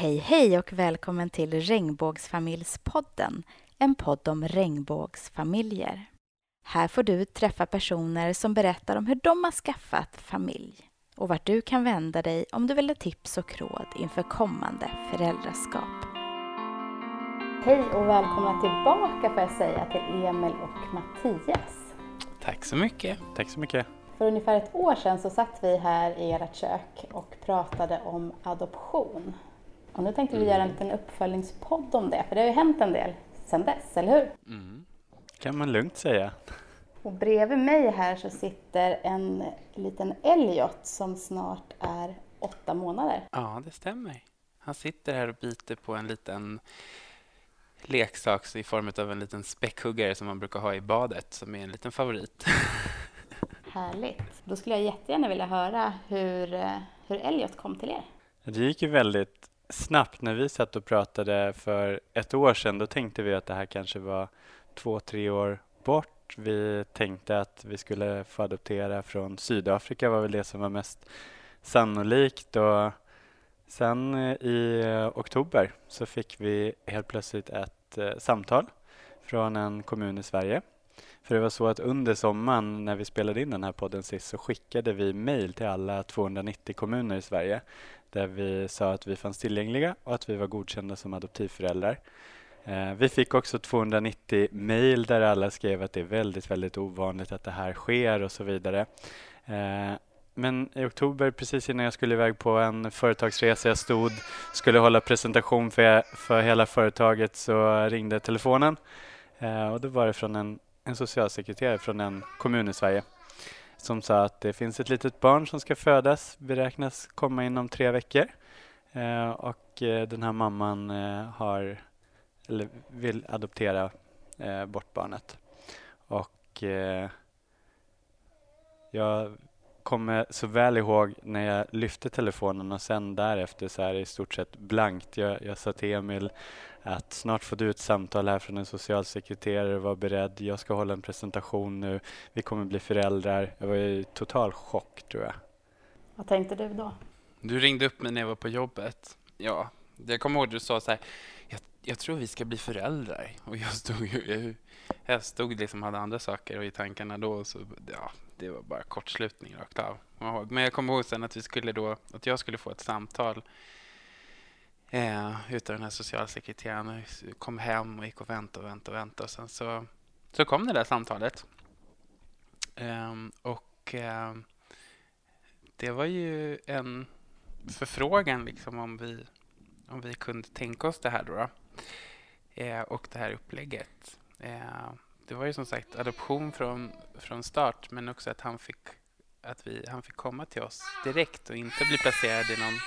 Hej, hej och välkommen till Regnbågsfamiljspodden, en podd om regnbågsfamiljer. Här får du träffa personer som berättar om hur de har skaffat familj och vart du kan vända dig om du vill ha tips och råd inför kommande föräldraskap. Hej och välkomna tillbaka får jag säga till Emil och Mattias. Tack så mycket. Tack så mycket. För ungefär ett år sedan så satt vi här i ert kök och pratade om adoption. Och nu tänkte vi göra en liten uppföljningspodd om det, för det har ju hänt en del sedan dess, eller hur? Mm. kan man lugnt säga. Och bredvid mig här så sitter en liten Elliot som snart är åtta månader. Ja, det stämmer. Han sitter här och biter på en liten leksak i form av en liten späckhuggare som man brukar ha i badet, som är en liten favorit. Härligt. Då skulle jag jättegärna vilja höra hur, eh, hur Elliot kom till er. Det gick ju väldigt snabbt när vi satt och pratade för ett år sedan. Då tänkte vi att det här kanske var två, tre år bort. Vi tänkte att vi skulle få adoptera från Sydafrika var väl det som var mest sannolikt. Och sen eh, i eh, oktober så fick vi helt plötsligt ett eh, samtal från en kommun i Sverige. För det var så att under sommaren när vi spelade in den här podden sist så skickade vi mejl till alla 290 kommuner i Sverige där vi sa att vi fanns tillgängliga och att vi var godkända som adoptivföräldrar. Eh, vi fick också 290 mejl där alla skrev att det är väldigt, väldigt ovanligt att det här sker och så vidare. Eh, men i oktober, precis innan jag skulle iväg på en företagsresa, jag stod, skulle hålla presentation för, för hela företaget, så ringde telefonen. Eh, och då var det från en, en socialsekreterare från en kommun i Sverige som sa att det finns ett litet barn som ska födas, beräknas komma inom tre veckor. Eh, och eh, den här mamman eh, har, eller vill adoptera eh, bort barnet. Och eh, jag kommer så väl ihåg när jag lyfte telefonen och sen därefter så är det i stort sett blankt. Jag, jag sa till Emil att snart får du ett samtal här från en socialsekreterare, var beredd, jag ska hålla en presentation nu, vi kommer bli föräldrar. Jag var i total chock tror jag. Vad tänkte du då? Du ringde upp mig när jag var på jobbet. Ja, jag kommer ihåg att du sa så här, jag, jag tror vi ska bli föräldrar. Och jag stod ju, jag stod liksom hade andra saker i tankarna då, så ja, det var bara kortslutning rakt av. Men jag kommer ihåg sen att vi skulle då, att jag skulle få ett samtal eh, utav den här socialsekreteraren. Jag kom hem och gick och väntade och väntade och väntade. Och sen så, så kom det där samtalet. Eh, och eh, det var ju en förfrågan liksom om vi, om vi kunde tänka oss det här då. då. Eh, och det här upplägget. Eh, det var ju som sagt adoption från, från start men också att han fick, att vi, han fick komma till oss direkt och inte bli placerad i någon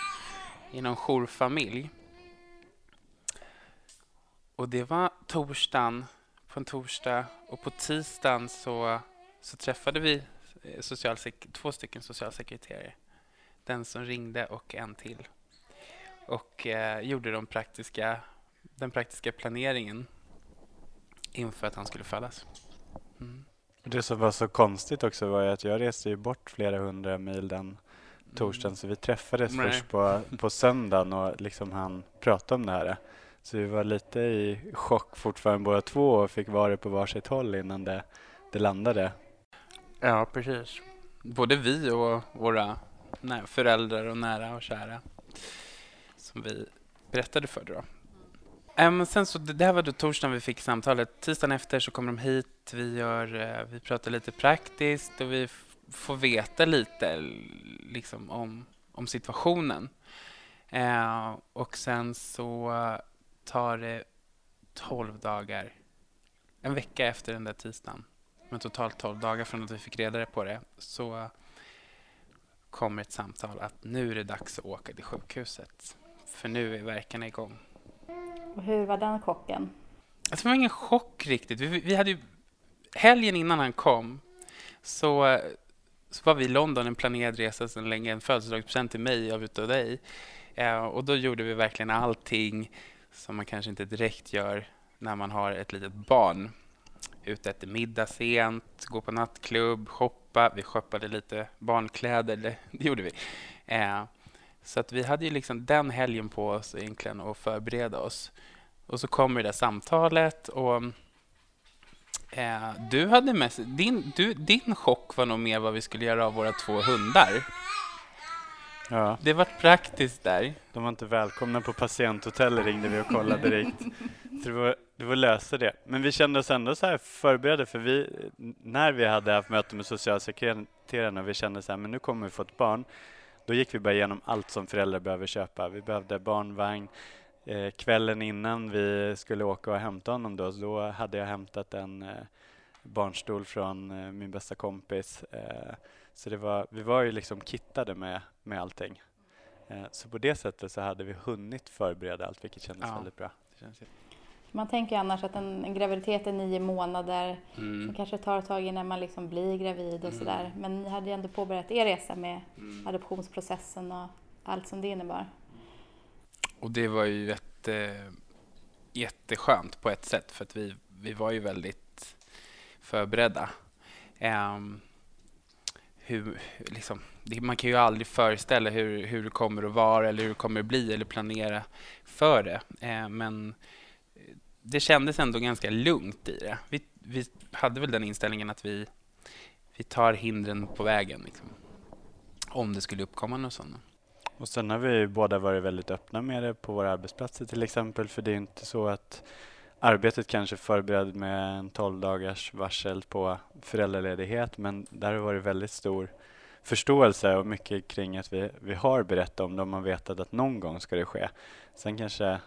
i någon jourfamilj. Och det var torsdagen, på en torsdag och på tisdagen så, så träffade vi eh, två stycken socialsekreterare. Den som ringde och en till. Och eh, gjorde de praktiska, den praktiska planeringen inför att han skulle födas. Mm. Det som var så konstigt också var att jag reste ju bort flera hundra mil den torsdagen så vi träffades Nej. först på, på söndagen och liksom han pratade om det här. Så vi var lite i chock fortfarande båda två och fick vara på varsitt håll innan det, det landade. Ja, precis. Både vi och våra föräldrar och nära och kära som vi berättade för då. Um, sen så, det här var då torsdagen vi fick samtalet. Tisdagen efter så kommer de hit. Vi, gör, uh, vi pratar lite praktiskt och vi få veta lite liksom, om, om situationen. Eh, och sen så tar det 12 dagar, en vecka efter den där tisdagen, men totalt 12 dagar från att vi fick reda på det, så kommer ett samtal att nu är det dags att åka till sjukhuset. För nu är verkarna igång. Och hur var den chocken? det var ingen chock riktigt. Vi, vi hade ju, helgen innan han kom så så var vi i London, en planerad resa sedan länge, en födelsedagspresent till mig av utav dig. Eh, och då gjorde vi verkligen allting som man kanske inte direkt gör när man har ett litet barn. Ute äter middag sent, gå på nattklubb, shoppa. Vi shoppade lite barnkläder, det, det gjorde vi. Eh, Så att vi hade ju liksom den helgen på oss egentligen att förbereda oss. Och så kommer det där samtalet och eh, du hade mest, din, du, din chock var nog mer vad vi skulle göra av våra två hundar. Ja, Det var praktiskt där. de var inte välkomna på patienthotellet ringde vi och kollade direkt. Så det var, det var lösa det. Men vi kände oss ändå så här förberedda för vi, när vi hade haft möte med socialsekreteraren och vi kände så här, men nu kommer vi få ett barn. Då gick vi bara igenom allt som föräldrar behöver köpa. Vi behövde barnvagn. Eh, kvällen innan vi skulle åka och hämta honom då, då hade jag hämtat en eh, barnstol från eh, min bästa kompis. Eh, så det var, vi var ju liksom kittade med, med allting. Eh, så på det sättet så hade vi hunnit förbereda allt, vilket kändes Ja. väldigt bra. Man tänker ju annars att en, en graviditet är nio månader. Mm. kanske tar ett tag innan man liksom blir gravid och Mm. sådär. Men ni hade ju ändå påbörjat er resa med Mm. adoptionsprocessen och allt som det innebar. Och det var ju jätte, jätteskönt på ett sätt för att vi, vi var ju väldigt förberedda. Um, hur, liksom, det, man kan ju aldrig föreställa hur, hur det kommer att vara eller hur det kommer att bli eller planera för det. Ehm, men eh, det kändes ändå ganska lugnt i det. Vi, vi hade väl den inställningen att vi, vi tar hindren på vägen. Liksom, om det skulle uppkomma något sådant. Och sen har vi båda varit väldigt öppna med det på våra arbetsplatser till exempel. För det är inte så att arbetet kanske förbereder med en 12 dagars varsel på föräldraledighet. Men där har det varit väldigt stor förståelse och mycket kring att vi, vi har berättat om det och man vetat att någon gång ska det ske. Sen kanske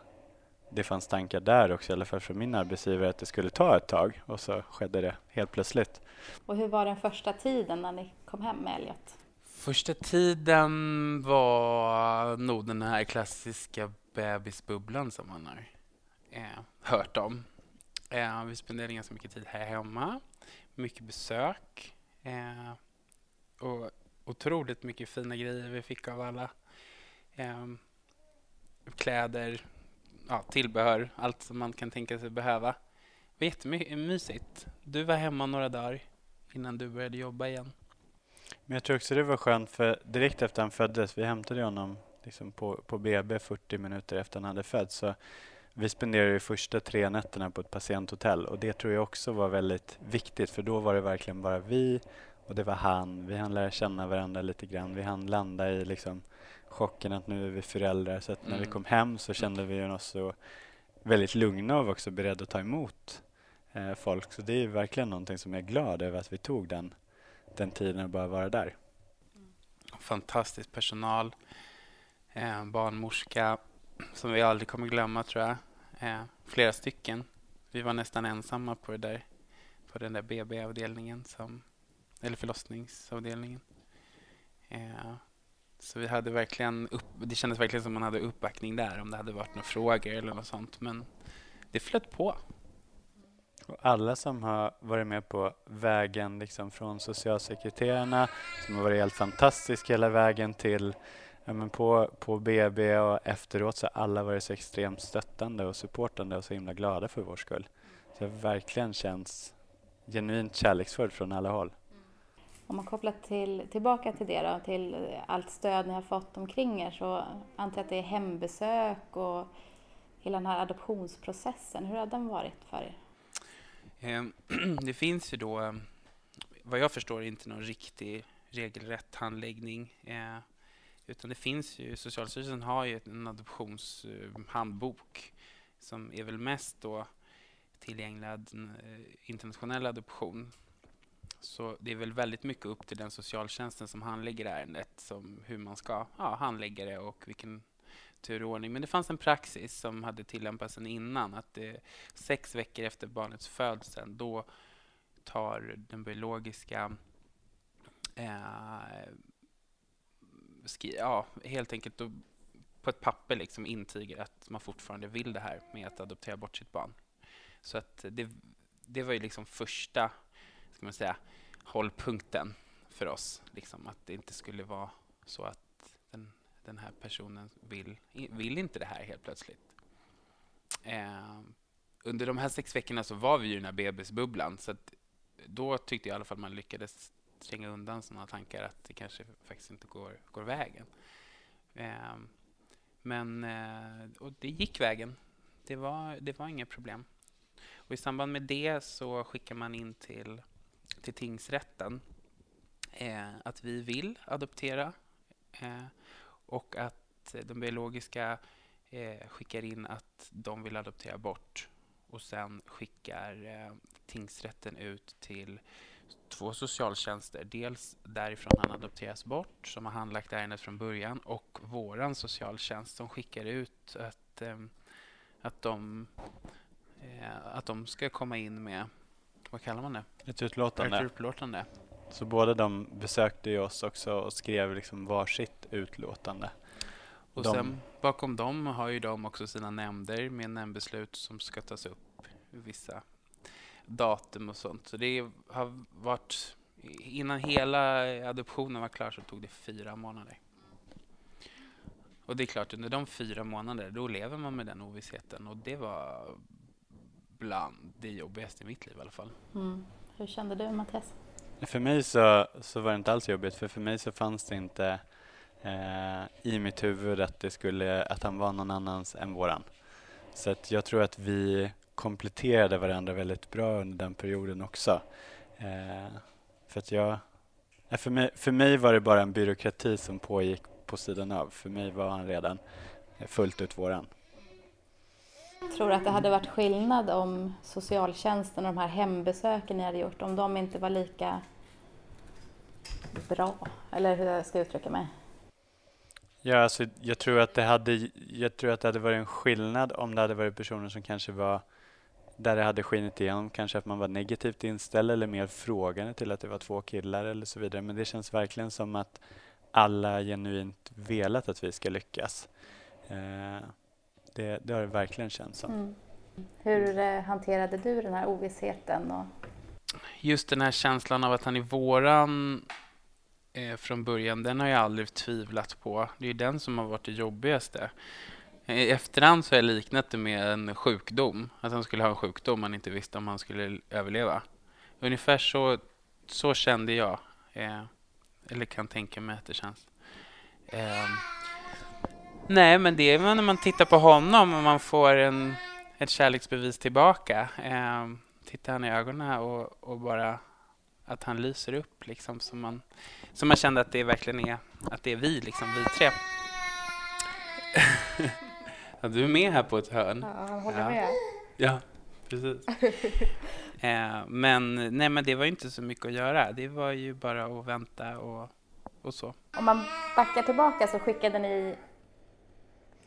det fanns tankar där också, i alla fall från min arbetsgivare, att det skulle ta ett tag och så skedde det helt plötsligt. Och hur var den första tiden när ni kom hem med Elliot? Första tiden var nog den här klassiska bebisbubblan som man har eh, hört om. Eh, vi spenderade ganska mycket tid här hemma, mycket besök eh, och otroligt mycket fina grejer vi fick av alla. Eh, kläder, ja, tillbehör, allt som man kan tänka sig behöva. Det var jättemysigt. Du var hemma några dagar innan du började jobba igen. Men jag tror också det var skönt för direkt efter han föddes, vi hämtade honom liksom på, på BB 40 minuter efter han hade fötts. Så vi spenderade de första tre nätterna på ett patienthotell och det tror jag också var väldigt viktigt för då var det verkligen bara vi och det var han. Vi hann lära känna varandra lite grann. Vi hann landa i liksom chocken att nu är vi föräldrar. Så att när vi Mm. kom hem så kände vi oss så väldigt lugna och var också beredda att ta emot eh, folk. Så det är verkligen någonting som jag är glad över att vi tog den, den tiden att bara vara där. fantastisk personal. Eh, barnmorska som vi aldrig kommer glömma tror jag. Eh, flera stycken. Vi var nästan ensamma på, det där, på den där BB-avdelningen, som, eller förlossningsavdelningen. Eh, så vi hade verkligen upp, det kändes verkligen som man hade uppbackning där om det hade varit några frågor eller något sånt. Men det flöt på. Och alla som har varit med på vägen liksom från socialsekreterarna som har varit helt fantastiska hela vägen till ja, men på, på BB och efteråt så har alla varit så extremt stöttande och supportande och så himla glada för vår skull. Så det verkligen känns genuint kärleksfullt från alla håll. Mm. Om man kopplar till, tillbaka till det då, till allt stöd ni har fått omkring er så antar jag att det är hembesök och hela den här adoptionsprocessen. Hur har den varit för er? Ehm, det finns ju då, ehm, vad jag förstår, inte någon riktig regelrätt handläggning. Eh, utan det finns ju, Socialstyrelsen har ju en adoptionshandbok eh, som är väl mest då tillgänglig eh, internationell adoption. Så det är väl väldigt mycket upp till den socialtjänsten som handlägger ärendet, som hur man ska ja, handlägga det och vilken turordning. Men det fanns en praxis som hade tillämpats sedan innan, att det sex veckor efter barnets födsel, då tar den biologiska eh, skri- ja, helt enkelt då, på ett papper liksom intygar att man fortfarande vill det här med att adoptera bort sitt barn. Så att det, det var ju liksom första, ska man säga, hållpunkten för oss. Liksom, att det inte skulle vara så att den, här personen vill, vill inte det här helt plötsligt. Eh, under de här sex veckorna så var vi i den här bebisbubblan. Så att då tyckte jag i alla fall man lyckades tränga undan sådana tankar att det kanske faktiskt inte går, går vägen. Eh, men eh, och det gick vägen. Det var, det var inga problem. Och I samband med det så skickar man in till, till tingsrätten eh, att vi vill adoptera eh, och att de biologiska eh, skickar in att de vill adoptera bort och sen skickar eh, tingsrätten ut till två socialtjänster. Dels därifrån han adopteras bort, som har handlagt ärendet från början, och våran socialtjänst som skickar ut att, eh, att, de, eh, att de ska komma in med, vad kallar man det? Ett utlåtande. Ett utlåtande. Så båda de besökte ju oss också och skrev liksom varsitt utlåtande. Och De- sen bakom dem har ju de också sina nämnder med nämndbeslut som ska tas upp vissa datum och sånt. Så det har varit, innan hela adoptionen var klar så tog det fyra månader. Och det är klart, under de fyra månader då lever man med den ovissheten och det var bland det jobbigaste i mitt liv i alla fall. Mm. Hur kände du Mattias? För mig så, så var det inte alls jobbigt, för för mig så fanns det inte eh, i mitt huvud att, det skulle, att han var någon annans än våran. Så att jag tror att vi kompletterade varandra väldigt bra under den perioden också. Eh, för, att jag, för, mig, för mig var det bara en byråkrati som pågick på sidan av. För mig var han redan eh, fullt ut våran. Tror du att det hade varit skillnad om socialtjänsten och de här hembesöken ni hade gjort, om de inte var lika bra? Eller hur jag ska uttrycka mig? Ja, alltså, jag, tror att det hade, jag tror att det hade varit en skillnad om det hade varit personer som kanske var där det hade skinit igenom, kanske att man var negativt inställd eller mer frågande till att det var två killar eller så vidare. Men det känns verkligen som att alla genuint velat att vi ska lyckas. Eh, det, det har det verkligen känts som. Mm. Hur eh, hanterade du den här ovissheten? Och... just den här känslan av att han är våran eh, från början, den har jag aldrig tvivlat på. Det är ju den som har varit det jobbigaste. I efterhand så har jag liknat det med en sjukdom. Att han skulle ha en sjukdom han inte visste om han skulle överleva. Ungefär så, så kände jag. Eh, eller kan tänka mig att det känns. Eh, nej, men det är när man tittar på honom och man får en, ett kärleksbevis tillbaka. Eh, tittar han i ögonen och, och bara att han lyser upp liksom så man, så man kände att det verkligen är att det är vi liksom, vi tre. ja, du är med här på ett hörn. Ja, han håller Ja. med. Ja, precis. eh, men nej, men det var ju inte så mycket att göra. Det var ju bara att vänta och, och så. Om man backar tillbaka så skickade ni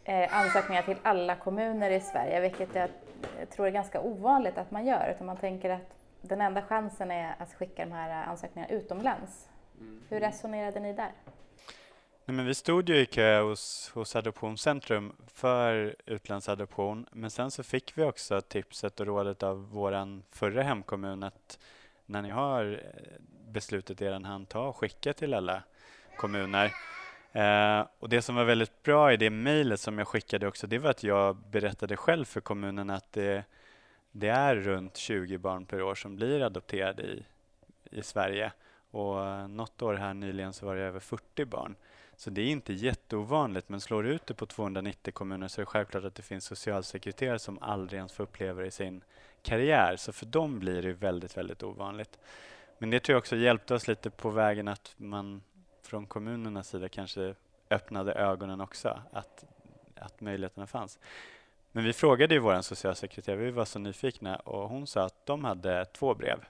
eh, ansökningar till alla kommuner i Sverige, vilket jag tror är ganska ovanligt att man gör. Utan man tänker att den enda chansen är att skicka de här ansökningarna utomlands. Hur resonerade ni där? Nej, men vi stod ju i kö hos, hos Adoptionscentrum för utlandsadoption, men sen så fick vi också tipset och rådet av vår förra hemkommun att när ni har eh, beslutet i er hand, ta och skicka till alla kommuner. Eh, och det som var väldigt bra i det mejlet som jag skickade också, det var att jag berättade själv för kommunen att det, det är runt 20 barn per år som blir adopterade i, i Sverige. Och eh, något år här nyligen så var det över 40 barn. Så det är inte jätteovanligt, men slår du ut det på 290 kommuner så är det självklart att det finns socialsekreterare som aldrig ens får uppleva det i sin karriär. Så för dem blir det väldigt, väldigt ovanligt. Men det tror jag också hjälpte oss lite på vägen att man från kommunernas sida kanske öppnade ögonen också, att, att möjligheterna fanns. Men vi frågade ju vår socialsekreterare, vi var så nyfikna och hon sa att de hade två brev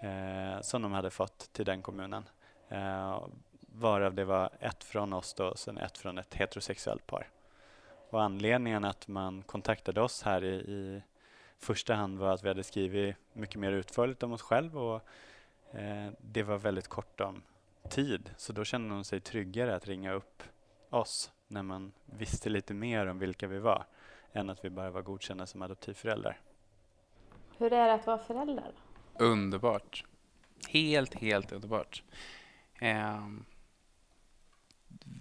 eh, som de hade fått till den kommunen. Eh, varav det var ett från oss då, och sen ett från ett heterosexuellt par. Och anledningen att man kontaktade oss här i, i första hand var att vi hade skrivit mycket mer utförligt om oss själva och eh, det var väldigt kort om tid. Så då kände de sig tryggare att ringa upp oss när man visste lite mer om vilka vi var än att vi bara var godkända som adoptivföräldrar. Hur är det att vara förälder? Underbart. Helt, helt underbart. Ehm,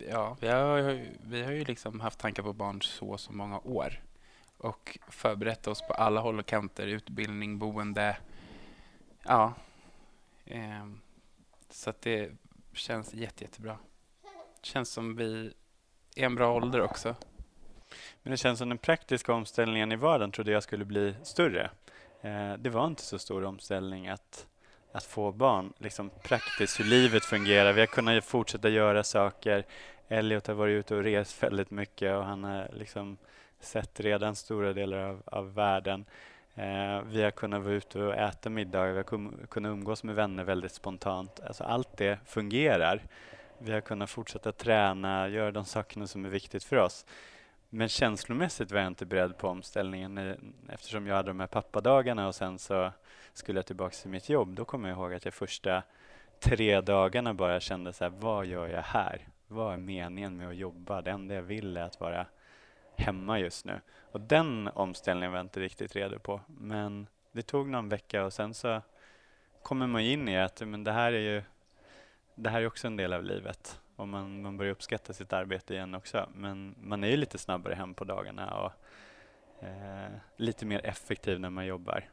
ja, vi har, ju- vi har ju liksom haft tankar på barn så så många år och förberett oss på alla håll och kanter, utbildning, boende. Ja, ehm, så att det känns jätte, jättebra. Det känns som vi i en bra ålder också. Men det känns som den praktiska omställningen i vardagen trodde jag skulle bli större. Eh, det var inte så stor omställning att, att få barn, liksom praktiskt hur livet fungerar. Vi har kunnat fortsätta göra saker. Elliot har varit ute och rest väldigt mycket och han har liksom sett redan stora delar av, av världen. Eh, vi har kunnat vara ute och äta middagar, vi har kunnat umgås med vänner väldigt spontant. Alltså allt det fungerar. Vi har kunnat fortsätta träna, göra de sakerna som är viktigt för oss. Men känslomässigt var jag inte beredd på omställningen eftersom jag hade de här pappadagarna och sen så skulle jag tillbaka till mitt jobb. Då kommer jag ihåg att jag första tre dagarna bara kände så här, vad gör jag här? Vad är meningen med att jobba? Det enda jag vill är att vara hemma just nu. Och den omställningen var jag inte riktigt redo på. Men det tog någon vecka och sen så kommer man in i att men det här är ju det här är också en del av livet och man, man börjar uppskatta sitt arbete igen också. Men man är ju lite snabbare hem på dagarna och eh, lite mer effektiv när man jobbar.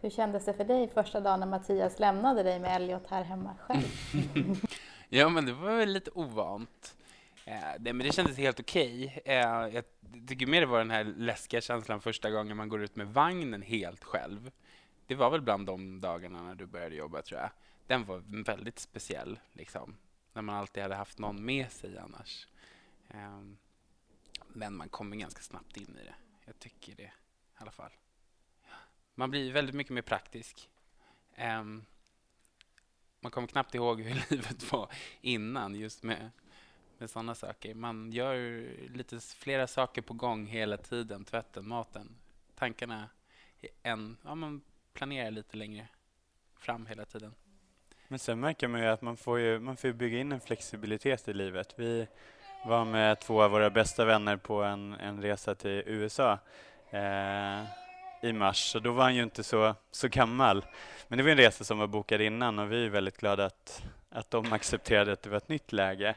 Hur kändes det för dig första dagen när Mattias lämnade dig med Elliot här hemma själv? ja, men det var väl lite ovant. Eh, det, men det kändes helt okej. Okay. Eh, jag tycker mer det var den här läskiga känslan första gången man går ut med vagnen helt själv. Det var väl bland de dagarna när du började jobba, tror jag. Den var väldigt speciell, liksom. När man alltid hade haft någon med sig annars. Ehm, men man kommer ganska snabbt in i det. Jag tycker det, i alla fall. Man blir väldigt mycket mer praktisk. Ehm, man kommer knappt ihåg hur livet var innan just med, med sådana saker. Man gör lite flera saker på gång hela tiden. Tvätten, maten, tankarna. En, ja, man planerar lite längre fram hela tiden. Men sen märker man ju att man får, ju, man får bygga in en flexibilitet i livet. Vi var med två av våra bästa vänner på en, en resa till USA. Eh, i mars, så då var han ju inte så, så gammal. Men det var en resa som var bokad innan och vi är väldigt glada att, att de accepterade att det var ett nytt läge.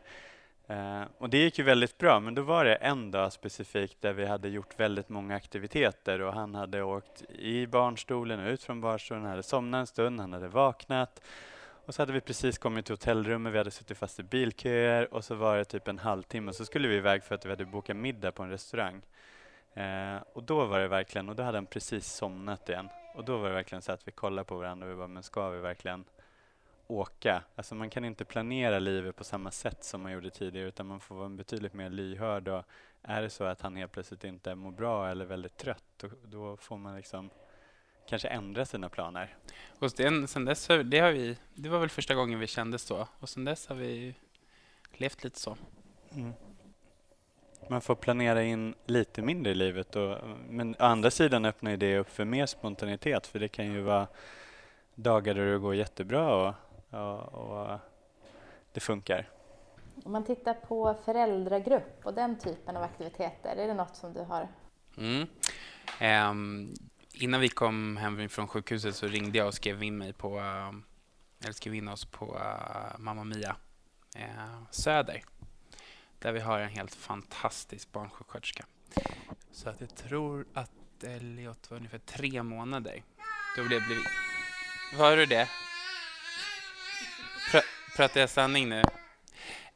Eh, och det gick ju väldigt bra, men då var det en dag specifikt där vi hade gjort väldigt många aktiviteter och han hade åkt i barnstolen och ut från barnstolen, hade somnat en stund, han hade vaknat och så hade vi precis kommit till hotellrummet, vi hade suttit fast i bilköer och så var det typ en halvtimme och så skulle vi iväg för att vi hade bokat middag på en restaurang. Eh, och då var det verkligen, och då hade han precis somnat igen. Och då var det verkligen så att vi kollade på varandra och vi bara, men ska vi verkligen åka? Alltså man kan inte planera livet på samma sätt som man gjorde tidigare utan man får vara betydligt mer lyhörd och är det så att han helt plötsligt inte mår bra eller är väldigt trött då, då får man liksom kanske ändra sina planer. Och sen, sen dess, det, har vi, det var väl första gången vi kände så och sen dess har vi levt lite så. Mm. Man får planera in lite mindre i livet. Och, men å andra sidan öppnar det upp för mer spontanitet för det kan ju vara dagar där det går jättebra och, och, och det funkar. Om man tittar på föräldragrupp och den typen av aktiviteter, är det något som du har? Mm. Um, innan vi kom hem från sjukhuset så ringde jag och skrev in mig på, eh, eller skrev in oss på eh, Mamma Mia eh, Söder där vi har en helt fantastisk barnsjuksköterska. Så att jag tror att Elliot var ungefär tre månader. Då blev vi... Var du det? Pr pratar jag sanning nu?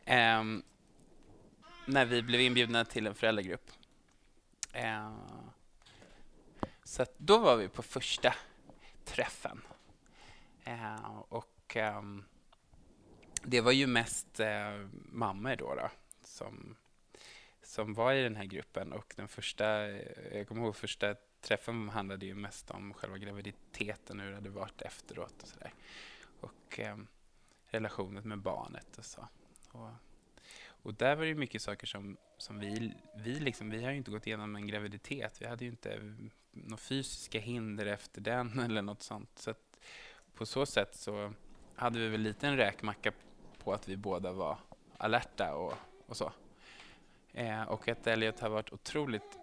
Um, när vi blev inbjudna till en föräldragrupp. Uh, så då var vi på första träffen. Eh, och eh, det var ju mest eh, mammor då. då som, som var i den här gruppen. Och den första, jag kommer ihåg första träffen handlade ju mest om själva graviditeten och hur det hade varit efteråt och sådär. Och eh, relationen med barnet och så. Och, och där var det mycket saker som, som vi, vi liksom, vi har ju inte gått igenom en graviditet. Vi hade ju inte några fysiska hinder efter den eller något sånt. Så att på så sätt så hade vi väl lite en räkmacka på att vi båda var alerta och och så. Eh, och att Elliot har varit otroligt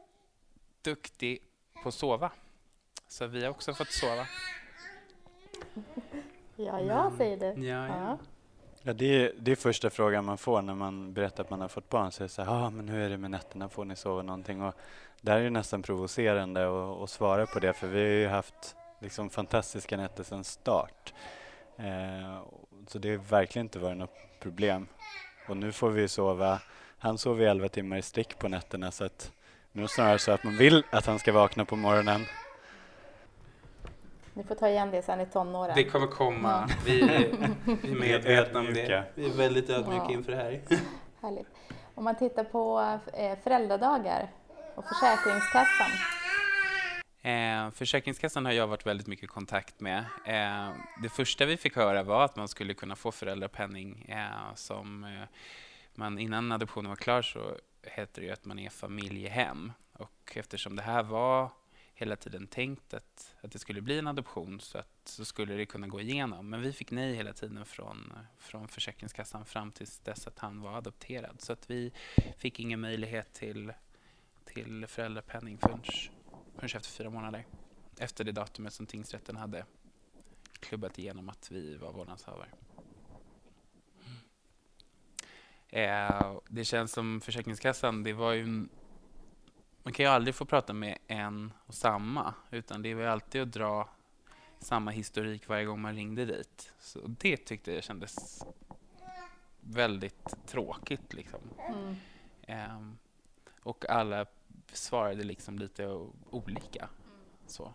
duktig på att sova. Så vi har också fått sova. Ja, ja, säger du. Ja, ja. ja det, är, det är första frågan man får när man berättar att man har fått barn. Så är det så här, ah, men hur är det med nätterna? Får ni sova någonting? Och där är det nästan provocerande att, att svara på det, för vi har ju haft liksom fantastiska nätter sedan start. Eh, så det har verkligen inte varit något problem. Och nu får vi sova han sover elva timmar i sträck på nätterna så att nu är det snarare så att man vill att han ska vakna på morgonen. Ni får ta igen det sen i tonåren. Det kommer komma. Ja. Vi, är- vi är medvetna om det. Vi är väldigt ödmjuka Ja. inför det här. Härligt. Om man tittar på eh, föräldradagar och Försäkringskassan. Eh, Försäkringskassan har jag varit väldigt mycket i kontakt med. Eh, det första vi fick höra var att man skulle kunna få föräldrapenning eh, som eh, man innan adoptionen var klar så heter det ju att man är familjehem. Och eftersom det här var hela tiden tänkt att, att det skulle bli en adoption så, att, så skulle det kunna gå igenom. Men vi fick nej hela tiden från, från Försäkringskassan fram tills dess att han var adopterad. Så att vi fick ingen möjlighet till, till föräldrapenning förrän förrän efter fyra månader. Efter det datumet som tingsrätten hade klubbat igenom att vi var vårdnadshavare. Eh, det känns som Försäkringskassan, det var ju en, man kan ju aldrig få prata med en och samma, utan det var alltid att dra samma historik varje gång man ringde dit. Så det tyckte jag kändes väldigt tråkigt. Liksom. Mm. Ehm, och alla svarade liksom lite olika. Så.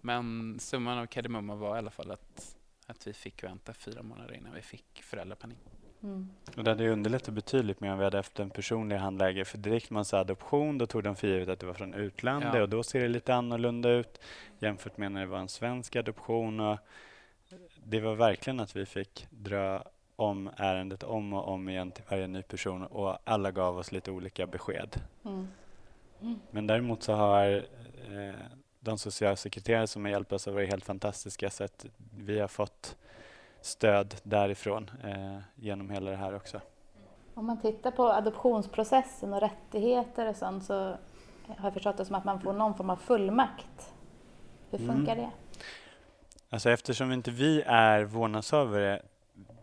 Men summan av kardemumma var i alla fall att, att vi fick vänta fyra månader innan vi fick föräldrapenning. Mm. Och det hade ju underlättat betydligt mer om vi hade haft en personlig handläggare. För direkt man sa adoption, då tog de för givet att det var från utlandet Ja. och då ser det lite annorlunda ut jämfört med när det var en svensk adoption. Och det var verkligen att vi fick dra om ärendet om och om igen till varje ny person och alla gav oss lite olika besked. Mm. Men däremot så har eh, de socialsekreterare som har hjälpt oss har varit helt fantastiska så att vi har fått stöd därifrån eh, genom hela det här också. Om man tittar på adoptionsprocessen och rättigheter och sånt så har jag förstått det som att man får någon form av fullmakt. Hur Mm. funkar det? Alltså eftersom inte vi är vårdnadshavare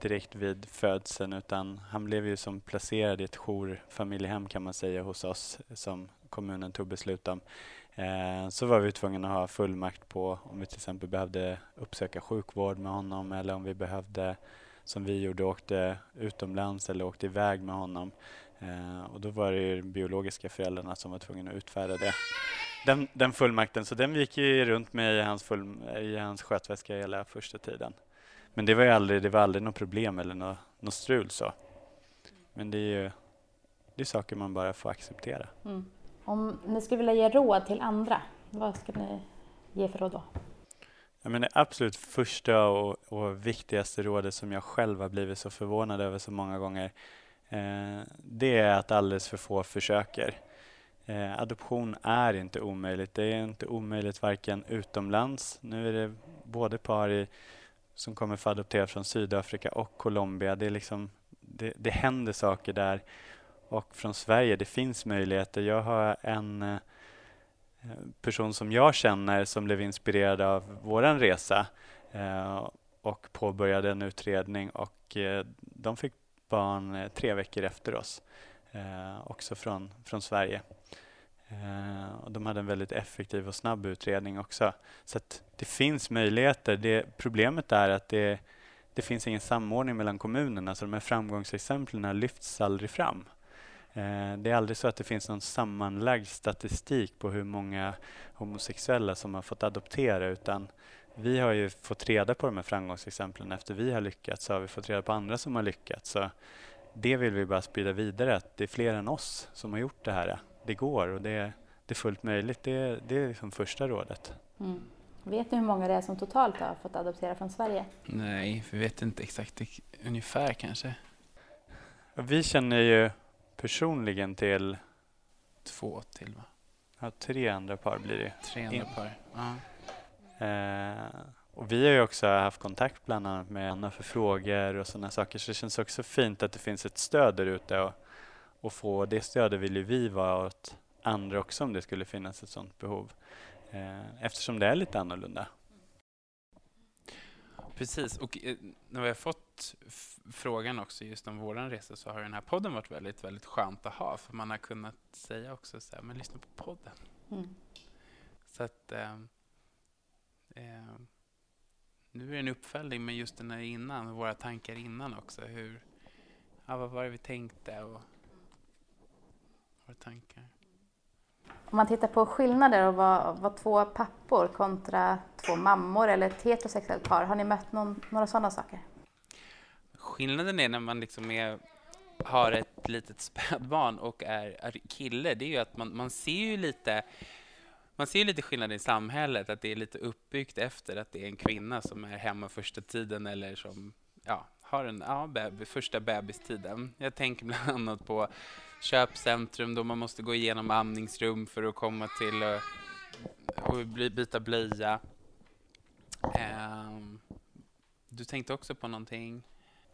direkt vid födseln utan han blev ju som placerad i ett jourfamiljehem kan man säga hos oss som kommunen tog beslut om. Eh, så var vi tvungna att ha fullmakt på om vi till exempel behövde uppsöka sjukvård med honom eller om vi behövde som vi gjorde åkte utomlands eller åkte iväg med honom. Eh, och då var det de biologiska föräldrarna som var tvungna att utfärda det. Den, den fullmakten, så den gick ju runt med i hans, full, i hans skötväska hela första tiden. Men det var ju aldrig, det var aldrig något problem eller något, något strul så. Men det är ju det är saker man bara får acceptera. Mm. Om ni skulle vilja ge råd till andra, vad skulle ni ge för råd då? Ja, men det absolut första och, och viktigaste rådet som jag själv har blivit så förvånad över så många gånger, eh, det är att alldeles för få försöker. Eh, adoption är inte omöjligt. Det är inte omöjligt varken utomlands, nu är det både par i, som kommer få adoptera från Sydafrika och Colombia. Det, är liksom, det, det händer saker där. Och från Sverige, det finns möjligheter. Jag har en eh, person som jag känner som blev inspirerad av våran resa eh, och påbörjade en utredning och eh, de fick barn tre veckor efter oss, också från, från Sverige. Och de hade en väldigt effektiv och snabb utredning också. Så att det finns möjligheter. Det, problemet är att det, det finns ingen samordning mellan kommunerna så de här framgångsexemplen lyfts aldrig fram. Eh, Det är aldrig så att det finns någon sammanlagd statistik på hur många homosexuella som har fått adoptera utan vi har ju fått reda på de här framgångsexemplen efter vi har lyckats så har vi fått reda på andra som har lyckats. Så det vill vi bara sprida vidare att det är fler än oss som har gjort det här. Det går och det, det är fullt möjligt. Det, det är liksom första rådet. Mm. Vet ni hur många det är som totalt har fått adoptera från Sverige? Nej, vi vet inte exakt. Ungefär kanske. Vi känner ju personligen till Två till va? ja, tre andra par blir det. Tre andra In. par. Ja. Eh, och vi har ju också haft kontakt bland annat med Anna för frågor och sådana saker så det känns också fint att det finns ett stöd där ute och, och få det stödet vill ju vi vara åt andra också om det skulle finnas ett sådant behov. Eh, eftersom det är lite annorlunda. Precis, och eh, när vi har fått frågan också just om våran resa så har den här podden varit väldigt, väldigt skönt att ha för man har kunnat säga också så här, men lyssna på podden. Mm. Så att eh, eh, nu är det en uppföljning, men just den här innan, våra tankar innan också. Hur, ja, vad var det vi tänkte och par tankar. Om man tittar på skillnader och vad, vad två pappor kontra två mammor eller ett heterosexuellt par, har ni mött någon, några sådana saker? Skillnaden är när man liksom är, har ett litet spädbarn och är, är kille, det är ju att man, man ser ju lite man ser lite skillnad i samhället, att det är lite uppbyggt efter att det är en kvinna som är hemma första tiden eller som ja, har en ja, bebis, första bebistiden. Jag tänker bland annat på köpcentrum då man måste gå igenom amningsrum för att komma till uh, och byta blöja. Um, du tänkte också på någonting?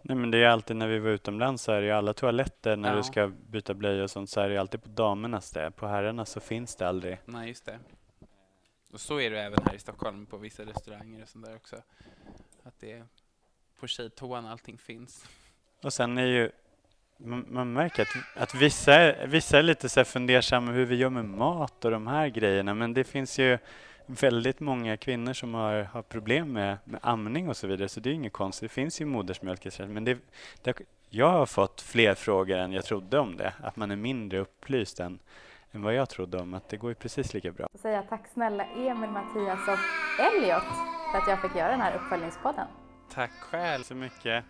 Nej men det är alltid när vi var utomlands så är det ju alla toaletter när Ja. du ska byta blöja och sånt så är det alltid på damernas det. På herrarna så finns det aldrig. Nej, just det. Och så är det även här i Stockholm på vissa restauranger och sånt där också. Att det är på tjejtoan allting finns. Och sen är ju man, man märker att, att vissa, är, vissa är lite så här fundersamma hur vi gör med mat och de här grejerna men det finns ju väldigt många kvinnor som har, har problem med, med amning och så vidare så det är inget konstigt. Det finns ju modersmjölkersättning men det, det, jag har fått fler frågor än jag trodde om det. Att man är mindre upplyst än, än vad jag trodde om. Att det går ju precis lika bra. Så säger jag tack snälla Emil, Mattias och Elliot för att jag fick göra den här uppföljningspodden. Tack själv. så mycket.